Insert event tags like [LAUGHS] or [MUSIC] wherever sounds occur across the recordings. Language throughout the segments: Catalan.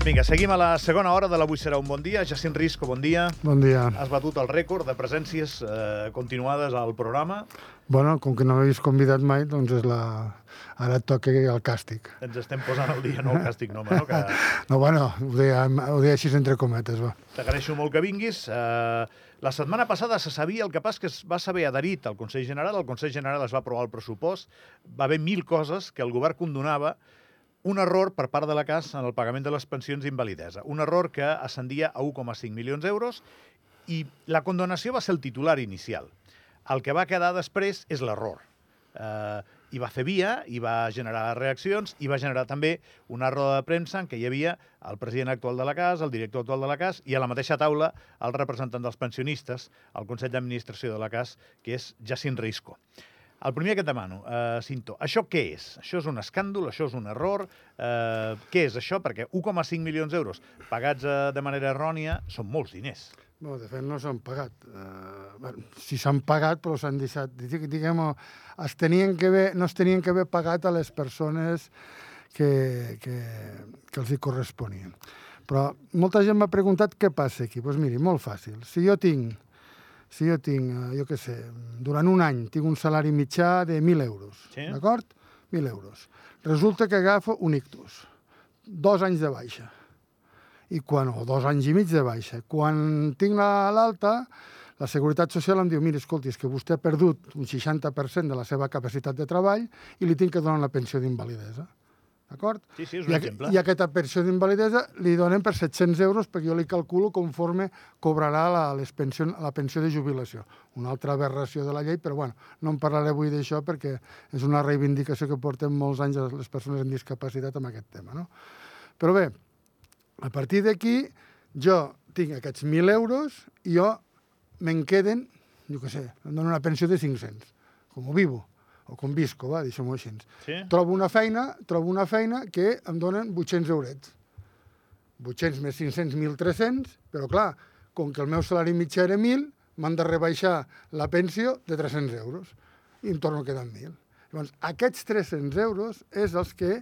Vinga, seguim a la segona hora de l'Avui serà un bon dia. Jacint Risco, bon dia. Bon dia. Has batut el rècord de presències eh, continuades al programa. Bueno, com que no m'havies convidat mai, doncs és la... ara et toca el càstig. Ens estem posant al dia, no el càstig, no, home, no? Que [LAUGHS] No, bueno, ho deia, ho deia així entre cometes, va. t'agraeixo molt que vinguis. Eh, la setmana passada se sabia, el que passa que es va saber adherit al Consell General, el Consell General es va aprovar el pressupost, va haver mil coses que el govern condonava, un error per part de la CAS en el pagament de les pensions d'invalidesa. Un error que ascendia a 1,5 milions d'euros i la condonació va ser el titular inicial. El que va quedar després és l'error. Eh, I va fer via, i va generar reaccions, i va generar també una roda de premsa en què hi havia el president actual de la CAS, el director actual de la CAS, i a la mateixa taula el representant dels pensionistes, el Consell d'Administració de la CAS, que és Jacint Risco. El primer que et demano, eh, Cinto, això què és? Això és un escàndol? Això és un error? Eh, què és això? Perquè 1,5 milions d'euros pagats eh, de manera errònia són molts diners. No, de fet, no s'han pagat. Uh, bueno, si s'han pagat, però s'han deixat... dig- Diguem, es tenien que haver, no es tenien que haver pagat a les persones que, que, que els hi corresponien. Però molta gent m'ha preguntat què passa aquí. Doncs pues miri, molt fàcil. Si jo tinc, si jo tinc, eh, jo què sé, durant un any tinc un salari mitjà de 1.000 euros, Sí. d'acord? 1.000 euros. Resulta que agafo un ictus, dos anys de baixa i quan, o dos anys i mig de baixa. Quan tinc la- l'alta, la Seguretat Social em diu, mira, escolti, és que vostè ha perdut un 60% de la seva capacitat de treball i li tinc que donar la pensió d'invalidesa. D'acord? Sí, sí, és I, un aqu- exemple. I aquesta pensió d'invalidesa li donen per 700 euros perquè jo li calculo conforme cobrarà la, les pensió, la pensió de jubilació. Una altra aberració de la llei, però bueno, no en parlaré avui d'això perquè és una reivindicació que portem molts anys les persones amb discapacitat amb aquest tema. No? Però bé, a partir d'aquí, jo tinc aquests 1.000 euros i jo me'n queden, jo què sé, em donen una pensió de 500, com vivo, o com visco, va, deixem-ho així. Sí? Trobo una feina, trobo una feina que em donen 800 eurets. 800 més 500, 1.300, però clar, com que el meu salari mitjà era 1.000, m'han de rebaixar la pensió de 300 euros i em torno a quedar amb 1.000. Llavors, aquests 300 euros és els que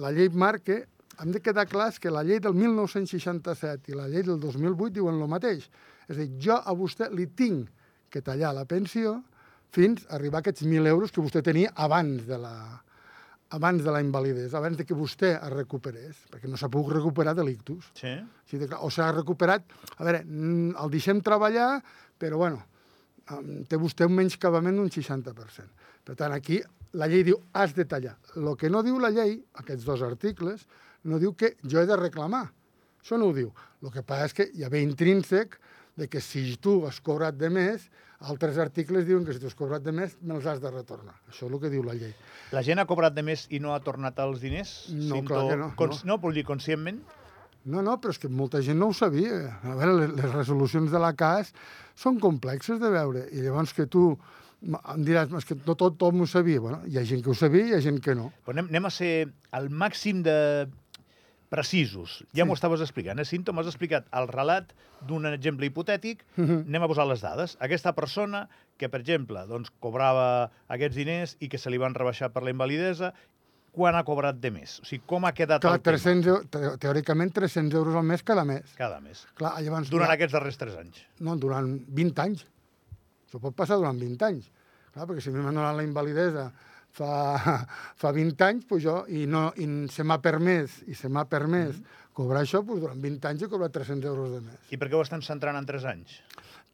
la llei marca, hem de quedar clars que la llei del 1967 i la llei del 2008 diuen el mateix. És a dir, jo a vostè li tinc que tallar la pensió fins a arribar a aquests 1.000 euros que vostè tenia abans de la, abans de la invalidesa, abans de que vostè es recuperés, perquè no s'ha pogut recuperar de l'ictus. Sí? Sí, de, o s'ha recuperat... A veure, mm, el deixem treballar, però bueno, té vostè un menyscabament d'un 60%. Per tant, aquí la llei diu has de tallar. El que no diu la llei, aquests dos articles, no diu que jo he de reclamar. Això no ho diu. El que passa és que hi ha bé intrínsec de que si tu has cobrat de més, altres articles diuen que si tu has cobrat de més, me'ls has de retornar. Això és el que diu la llei. La gent ha cobrat de més i no ha tornat els diners? No, Cinto, clar que no, Cons... no. no, però dir conscientment? No, no, però és que molta gent no ho sabia. A veure, les, les resolucions de la CAS són complexes de veure. I llavors que tu em diràs, "És que no tot, tot m'ho sabia. Bueno, hi ha gent que ho sabia i hi ha gent que no. Però anem, anem a ser al màxim de precisos. Ja Sí. m'ho estaves explicant, eh, Cinto? M'has explicat el relat d'un exemple hipotètic. Mhm. Anem a posar les dades. Aquesta persona que, per exemple, doncs, cobrava aquests diners i que se li van rebaixar per la invalidesa, quan ha cobrat de més? O sigui, com ha quedat Clar, el tema 300, eu- te- teòricament 300 euros al mes cada mes. cada mes? Clar, llavors, Durant ja- aquests darrers tres anys. No, durant 20 anys. Això pot passar durant 20 anys. Clar, perquè si a mi m'han donat la invalidesa fa, [LAUGHS] fa 20 anys, pues jo, i, no, i se m'ha permès, i se m'ha permès cobrar això, pues durant 20 anys he cobrat 300 euros de mes. I per què ho estan centrant en tres anys?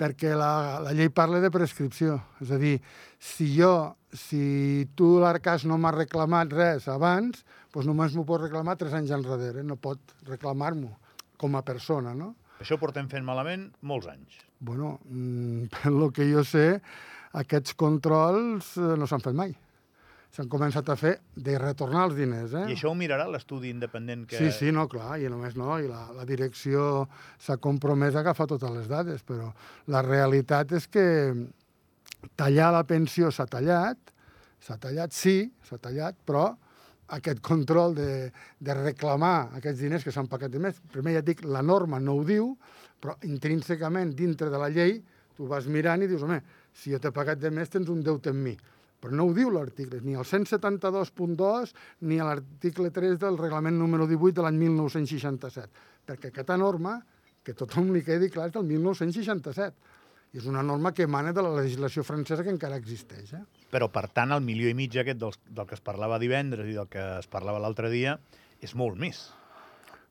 Perquè la, la llei parla de prescripció. És a dir, si jo, si tu l'Arcàs no m'ha reclamat res abans, doncs només m'ho pot reclamar tres anys enrere, no pot reclamar-m'ho com a persona, no? Això portem fent malament molts anys. Bueno, mm, per [LAUGHS] lo que jo sé, aquests controls eh, no s'han fet mai. S'han començat a fer de retornar els diners, eh? I això ho mirarà l'estudi independent que... Sí, sí, no, clar, i només no, i la, la direcció s'ha compromès a agafar totes les dades, però la realitat és que tallar la pensió s'ha tallat, s'ha tallat, sí, s'ha tallat, però aquest control de, de reclamar aquests diners que s'han pagat de més, primer ja et dic, la norma no ho diu, però intrínsecament dintre de la llei tu vas mirant i dius, home, si jo t'he pagat de més tens un deute amb mi. Però no ho diu l'article, ni el 172.2 ni l'article 3 del reglament número 18 de l'any 1967, perquè aquesta norma, que tothom li quedi clar, és del 1967. I és una norma que emana de la legislació francesa que encara existeix. Eh? Però, per tant, el milió i mig aquest del, del que es parlava divendres i del que es parlava l'altre dia és molt més.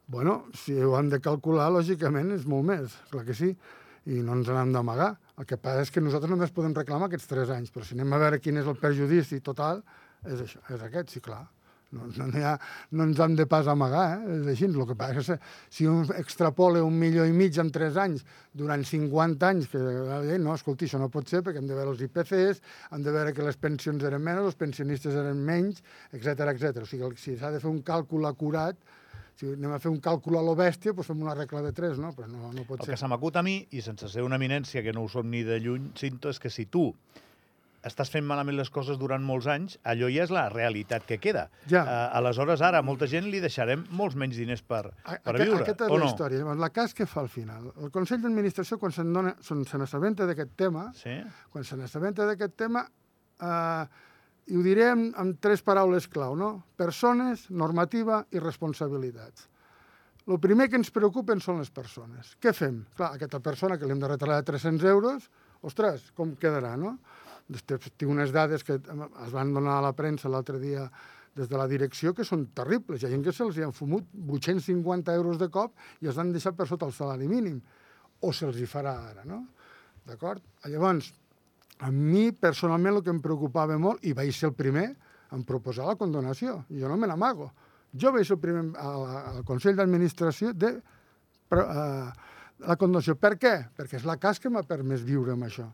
Bueno, si ho han de calcular, lògicament és molt més, clar que sí, i no ens n'hem d'amagar. El que passa és que nosaltres només podem reclamar aquests tres anys, però si anem a veure quin és el perjudici total, és, això, és aquest, sí, clar. No, no, ha, no ens hem de pas amagar, eh? és així. El que passa és que si un extrapola un milió i mig en 3 anys durant 50 anys, que eh, no, escolti, això no pot ser perquè hem de veure els IPCs, hem de veure que les pensions eren menys, els pensionistes eren menys, etc etc. O sigui, si s'ha de fer un càlcul acurat, si anem a fer un càlcul a lo bèstia, doncs fem una regla de 3, no? Però no, no pot El ser. que se m'acut a mi, i sense ser una eminència que no ho som ni de lluny, Cinto, és que si tu estàs fent malament les coses durant molts anys, allò ja és la realitat que queda. Ja. Uh, aleshores, ara, a molta gent li deixarem molts menys diners per, A- per aquest- viure, Aquesta és la no? història. Llavors, la cas que fa al final. El Consell d'Administració, quan se'n se n'assabenta d'aquest tema, Sí? quan se n'assabenta d'aquest tema, eh, i ho diré amb, tres paraules clau, no? Persones, normativa i responsabilitats. El primer que ens preocupen són les persones. Què fem? Clar, aquesta persona que li hem de retallar 300 euros, ostres, com quedarà, no? Després tinc unes dades que es van donar a la premsa l'altre dia des de la direcció que són terribles. Hi ha gent que se'ls han fumut 850 euros de cop i els han deixat per sota el salari mínim. O se'ls hi farà ara, no? D'acord? Llavors, a mi personalment el que em preocupava molt, i vaig ser el primer en proposar la condonació, jo no me n'amago. Jo vaig ser el primer al, al Consell d'Administració de però, eh, la condonació. Per què? Perquè és la cas que m'ha permès viure amb això.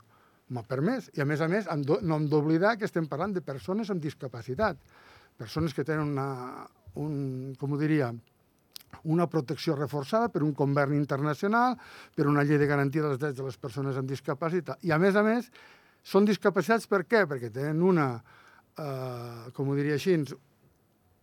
M'ha permès. I a més a més, do, no hem d'oblidar que estem parlant de persones amb discapacitat. Persones que tenen una, un, com ho diria, una protecció reforçada per un conveni internacional, per una llei de garantia dels drets de les persones amb discapacitat. I, a més a més, són discapacitats per què? Perquè tenen una, eh, com ho diria així,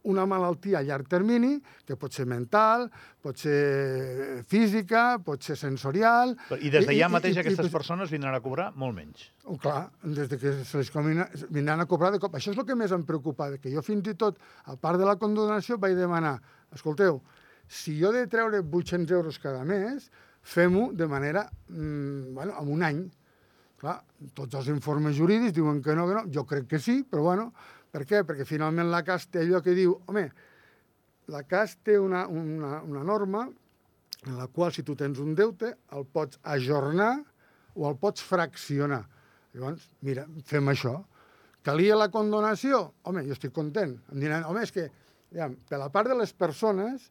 una malaltia a llarg termini, que pot ser mental, pot ser física, pot ser sensorial... I des d'allà I- i- mateix i- i- aquestes persones vindran a cobrar molt menys. Oh, clar, des de que se les comina, vindran a cobrar de cop. Això és el que més em preocupava, que jo fins i tot, a part de la condonació, vaig demanar, escolteu, si jo he de treure 800 euros cada mes, fem-ho de manera, mm, bueno, en un any. Clar, tots els informes jurídics diuen que no, que no, jo crec que sí, però bueno, per què? Perquè finalment la CAS té allò que diu, home, la CAS té una, una, una norma en la qual si tu tens un deute el pots ajornar o el pots fraccionar. Llavors, mira, fem això. Calia la condonació? Home, jo estic content. Em diran, home, és que, ja, per la part de les persones,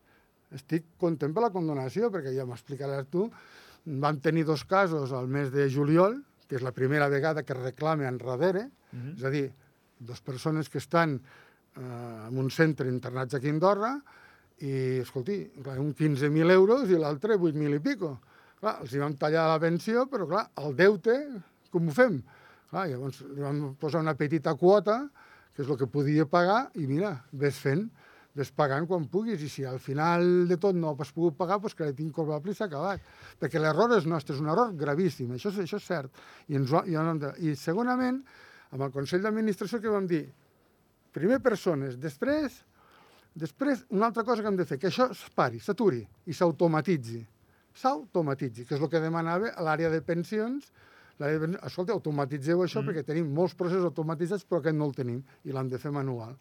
estic content per la condonació, perquè ja m'explicaràs tu, vam tenir dos casos al mes de juliol, que és la primera vegada que reclame enrere, mm -hmm. és a dir, dues persones que estan eh, en un centre internats aquí a Andorra i, escolti, clar, un 15.000 euros i l'altre 8.000 i pico. Clar, els hi vam tallar la pensió, però clar, el deute, com ho fem? Clar, llavors li vam posar una petita quota, que és el que podia pagar, i mira, ves fent, pagant quan puguis, i si al final de tot no has pogut pagar, doncs crèdit incobrable i s'ha acabat. Perquè l'error és nostre, és un error gravíssim, això, és- això és cert. I, ens, i, de- I segonament, amb el Consell d'Administració que vam dir, primer persones, després, després una altra cosa que hem de fer, que això es pari, s'aturi i s'automatitzi. S'automatitzi, que és el que demanava a l'àrea de pensions, l'àrea de pensions, escolta, automatitzeu això mm. perquè tenim molts processos automatitzats però aquest no el tenim i l'hem de fer manual.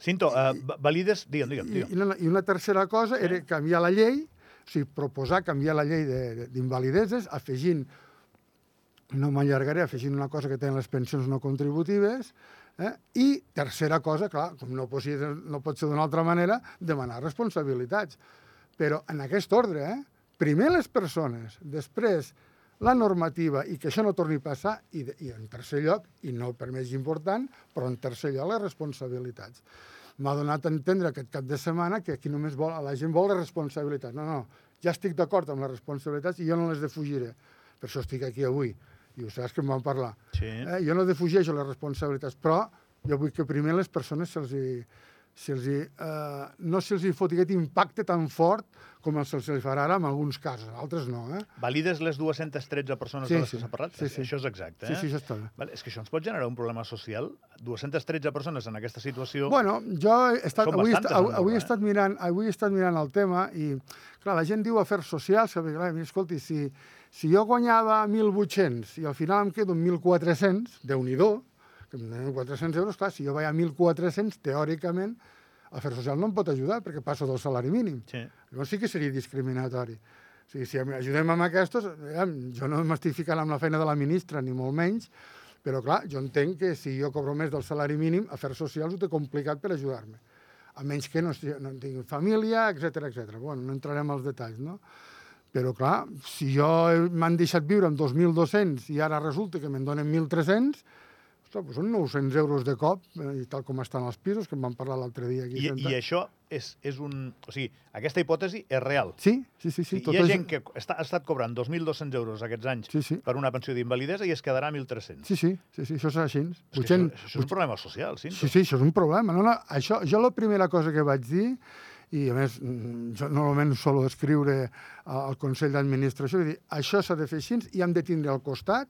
Cinto, uh, valides... Digue'm, digue'm, I, digue'm. i, una, I una tercera cosa sí. era canviar la llei, o sigui, proposar canviar la llei de- de- d'invalideses, afegint, no m'allargaré, afegint una cosa que tenen les pensions no contributives, eh? i tercera cosa, clar, com no pot, ser, no pot ser d'una altra manera, demanar responsabilitats. Però en aquest ordre, eh? primer les persones, després la normativa i que això no torni a passar, i, de, i en tercer lloc, i no per més important, però en tercer lloc les responsabilitats m'ha donat a entendre aquest cap de setmana que aquí només vol, la gent vol la responsabilitat. No, no, ja estic d'acord amb les responsabilitats i jo no les defugiré. Per això estic aquí avui. I ho saps que em van parlar. Sí. Eh, jo no defugeixo les responsabilitats, però jo vull que primer les persones se'ls si els, eh, no se'ls fot aquest impacte tan fort com el se'ls farà ara en alguns casos, en altres no. Eh? Valides les 213 persones sí, de les sí, que s'ha parlat? Sí, sí. Això és exacte, eh? Sí, sí, això està. Vale, és que això ens pot generar un problema social? 213 persones en aquesta situació... Bueno, jo he estat, avui, estat, avui, avui, he eh? estat mirant, avui he estat mirant el tema i, clar, la gent diu afers socials, que, clar, escolti, si, si jo guanyava 1.800 i al final em quedo 1.400, déu nhi 1.400 euros, clar, si jo vaig a 1.400, teòricament, el fer social no em pot ajudar perquè passo del salari mínim. Sí. Llavors sí que seria discriminatori. O sigui, si ajudem amb aquests, jo no m'estic ficant amb la feina de la ministra, ni molt menys, però clar, jo entenc que si jo cobro més del salari mínim, afers socials ho té complicat per ajudar-me. A menys que no, no tinc família, etc etc. Bueno, no entrarem als detalls, no? Però clar, si jo m'han deixat viure amb 2.200 i ara resulta que me'n donen 1.300, ostres, doncs són 900 euros de cop, eh, i tal com estan els pisos, que en vam parlar l'altre dia aquí. I, sentat. I això és, és un... O sigui, aquesta hipòtesi és real. Sí, sí, sí. sí tot Hi ha és- gent que està, ha estat cobrant 2.200 euros aquests anys Sí, sí. per una pensió d'invalidesa i es quedarà a 1.300. Sí, sí, sí, sí, això és així. Vuitcent- això, això és un problema social, sí. Sí, sí, això és un problema. No, no, això, jo la primera cosa que vaig dir, i a més, mm, jo normalment solo escriure al Consell d'Administració, i dir, això s'ha de fer així i hem de tindre al costat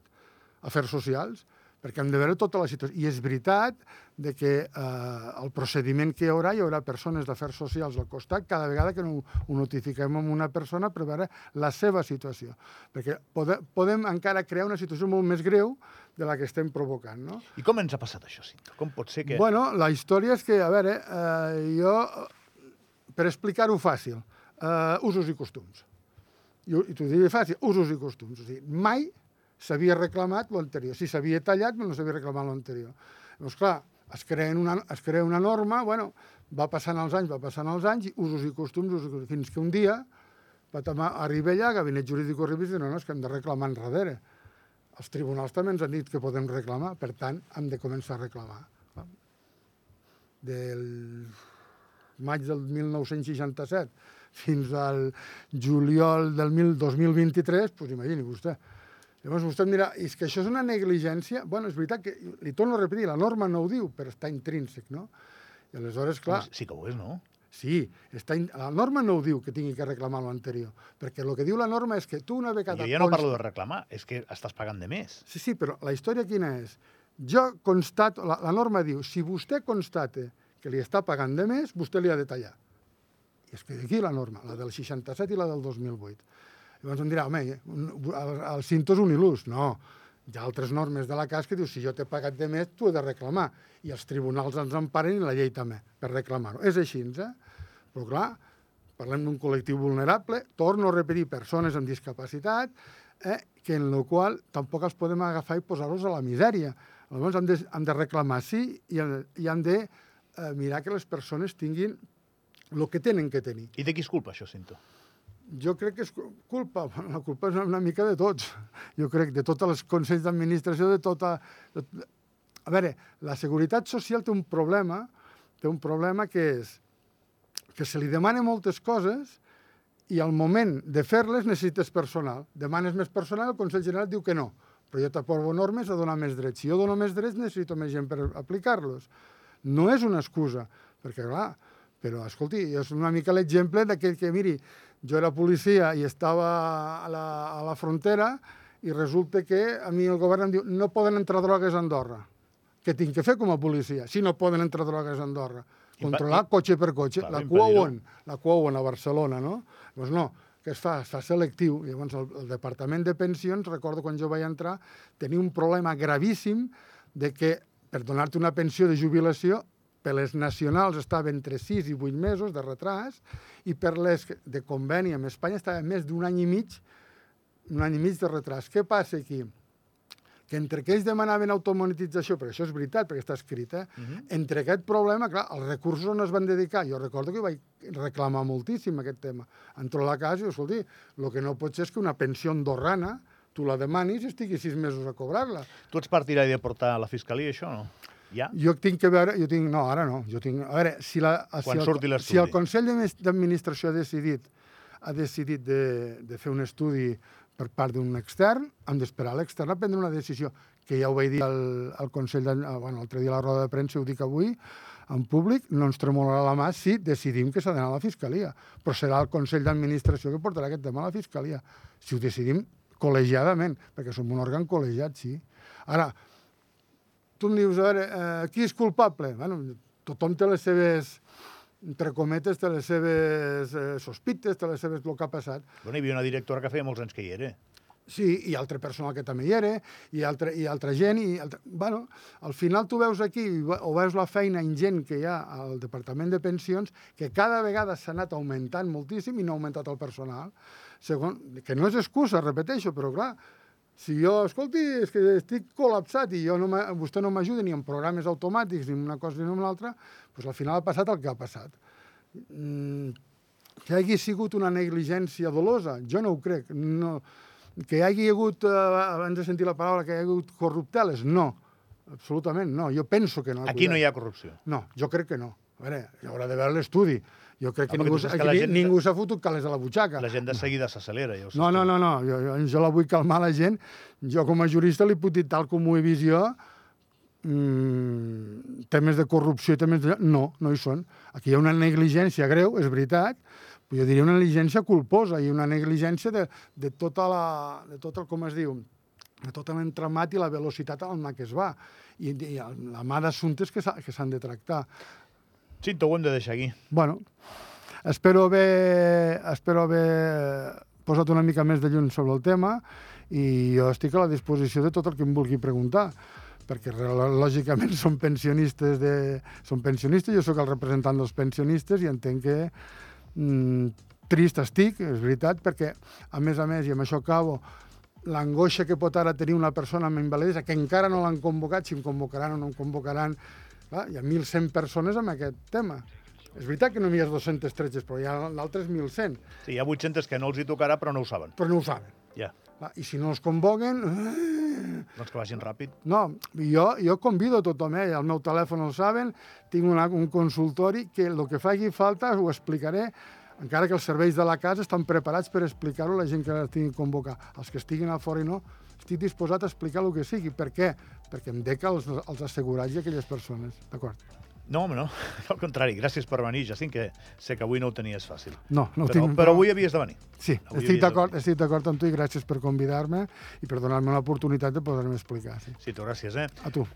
afers socials, perquè hem de veure tota la situació. I és veritat de que eh, el procediment que hi haurà, hi haurà persones d'afers socials al costat cada vegada que no ho notifiquem amb una persona per veure la seva situació. Perquè pode, podem encara crear una situació molt més greu de la que estem provocant, no? I com ens ha passat això, Cinto? Com pot ser que... Bueno, la història és que, a veure, eh, jo, per explicar-ho fàcil, eh, usos i costums. I, i t'ho diré fàcil, usos i costums. O sigui, mai s'havia reclamat l'anterior. Si s'havia tallat, no s'havia reclamat l'anterior. Llavors, clar, es crea, una, es crea una norma, bueno, va passant els anys, va passant els anys, usos i costums, usos i costums fins que un dia va arriba allà, Gabinet Jurídic Revista, i diu, no, no, és que hem de reclamar enrere. Els tribunals també ens han dit que podem reclamar, per tant, hem de començar a reclamar. Del maig del 1967 fins al juliol del 1000 2023, doncs imagini vostè. Llavors vostè em dirà, és que això és una negligència? Bueno, és veritat que, li torno a repetir, la norma no ho diu, però està intrínsec, no? I aleshores, clar, Sí que ho és, no? Sí, està in... la norma no ho diu que tingui que reclamar l'anterior, perquè el que diu la norma és que tu una vegada... Jo ja no const- parlo de reclamar, és que estàs pagant de més. Sí, sí, però la història quina és? Jo constato, la, la norma diu, si vostè constate que li està pagant de més, vostè li ha de tallar. I és que d'aquí la norma, la del 67 i la del 2008. Llavors em dirà, home, un- el, el cinto és un il·lús. No, hi ha altres normes de la CAS que diu si jo t'he pagat de més, tu he de reclamar. I els tribunals ens emparen i la llei també, per reclamar-ho. És així, eh? Però clar, parlem d'un col·lectiu vulnerable, torno a repetir, persones amb discapacitat, eh, que en la qual tampoc els podem agafar i posar-los a la misèria. Llavors han de, han de reclamar sí i, han- i han de eh, mirar que les persones tinguin el que tenen que tenir. I de qui és culpa, això, Cinto? Jo crec que és cu- culpa, [LAUGHS] la culpa és una mica de tots. Jo crec de tots els consells d'administració, de tota... De... A veure, la seguretat social té un problema, té un problema que és que se li demana moltes coses i al moment de fer-les necessites personal. Demanes més personal, el Consell General diu que no, però jo t'aprovo normes a donar més drets. Si jo dono més drets, necessito més gent per aplicar-los. No és una excusa, perquè, clar, però, escolti, és una mica l'exemple d'aquell que, miri, jo era policia i estava a la, a la frontera i resulta que a mi el govern em diu no poden entrar drogues a Andorra. Què tinc que fer com a policia si no poden entrar drogues a Andorra? Controlar cotxe per cotxe. Clar, la cua on? La cua on? A Barcelona, no? Doncs no, que es fa? Es fa selectiu. Llavors, el, el Departament de Pensions, recordo quan jo vaig entrar, tenia un problema gravíssim de que per donar-te una pensió de jubilació per les nacionals estava entre 6 i 8 mesos de retras i per les de conveni amb Espanya estava més d'un any i mig un any i mig de retras. Què passa aquí? Que entre que ells demanaven automonetització, perquè això és veritat, perquè està escrit, eh? Mhm. entre aquest problema, clar, els recursos on es van dedicar, jo recordo que vaig reclamar moltíssim aquest tema. Entro a la casa i diu, escolti, el que no pot ser és que una pensió andorrana tu la demanis i estigui sis mesos a cobrar-la. Tu ets partidari de portar a la fiscalia això no? Ja? Jo tinc que veure, jo tinc, no, ara no, jo tinc, a veure, si, la, Quan si, surti el, si el Consell d'Admi- d'Administració ha decidit, ha decidit de, de fer un estudi per part d'un extern, hem d'esperar l'extern a prendre una decisió, que ja ho vaig dir al, al Consell, de, bueno, l'altre dia a la roda de premsa, ho dic avui, en públic, no ens tremolarà la mà si decidim que s'ha d'anar a la Fiscalia. Però serà el Consell d'Administració que portarà aquest tema a la Fiscalia. Si ho decidim col·legiadament, perquè som un òrgan col·legiat, sí. Ara, tu em dius, a veure, eh, qui és culpable? Bueno, tothom té les seves entre cometes, té les seves eh, sospites, té les seves el que ha passat. Bueno, hi havia una directora que feia molts anys que hi era. Sí, i altre personal que també hi era, i, altre, i altra gent, i altre... Bueno, al final tu veus aquí, o veus la feina ingent que hi ha al Departament de Pensions, que cada vegada s'ha anat augmentant moltíssim i no ha augmentat el personal. Segon, que no és excusa, repeteixo, però clar, si jo, escolti, és que estic col·lapsat i jo no vostè no m'ajuda ni en programes automàtics, ni en una cosa ni en una altra, doncs al final ha passat el que ha passat. Mm, que hagi sigut una negligència dolosa, jo no ho crec. No, que hi hagi hagut, eh, abans de sentir la paraula, que hi ha hagut corrupteles, no. Absolutament no. Jo penso que no. Aquí no hi ha corrupció. No, jo crec que no. A veure, hi haurà de veure l'estudi. Jo crec que no, ningú, que que gent, ningú s'ha fotut calés a la butxaca. La gent de seguida s'accelera. Ja no, no, no, no. Jo, jo, jo la vull calmar la gent. Jo com a jurista li puc dir tal com ho he vist jo, mm, temes de corrupció i temes de... No, no hi són. Aquí hi ha una negligència greu, és veritat, jo diria una negligència culposa i una negligència de, de, tota la, de tot el, com es diu, de tot l'entramat i la velocitat amb la que es va i, i la mà d'assumptes que s'han de tractar. Sí, t'ho hem de deixar aquí. Bueno, espero haver, espero haver posat una mica més de llum sobre el tema i jo estic a la disposició de tot el que em vulgui preguntar perquè lògicament són pensionistes de... són pensionistes, jo sóc el representant dels pensionistes i entenc que mm, trist estic, és veritat, perquè, a més a més, i amb això acabo, l'angoixa que pot ara tenir una persona amb invalidesa, que encara no l'han convocat, si em convocaran o no em convocaran, clar, hi ha 1.100 persones amb aquest tema. És veritat que no hi ha 213, però hi ha d'altres 1.100. Sí, hi ha 800 que no els hi tocarà, però no ho saben. Però no ho saben. Ja. Yeah. I si no els convoquen... Doncs que vagin ràpid. No, jo, jo convido a tothom, eh? el meu telèfon el saben, tinc una, un consultori que el que faci falta ho explicaré encara que els serveis de la casa estan preparats per explicar-ho a la gent que la tingui convocar. Els que estiguin a fora i no, estic disposat a explicar el que sigui. Per què? Perquè em deca els, els assegurats i aquelles persones. D'acord? No, home, no. [LAUGHS] Al contrari, gràcies per venir, Jacint, que sé que avui no ho tenies fàcil. No, no ho però, tinc. Però avui havies de venir. Sí, avui estic d'acord estic d'acord amb tu i gràcies per convidar-me i per donar-me l'oportunitat de poder-me explicar. Sí. sí, tu gràcies, eh? A tu.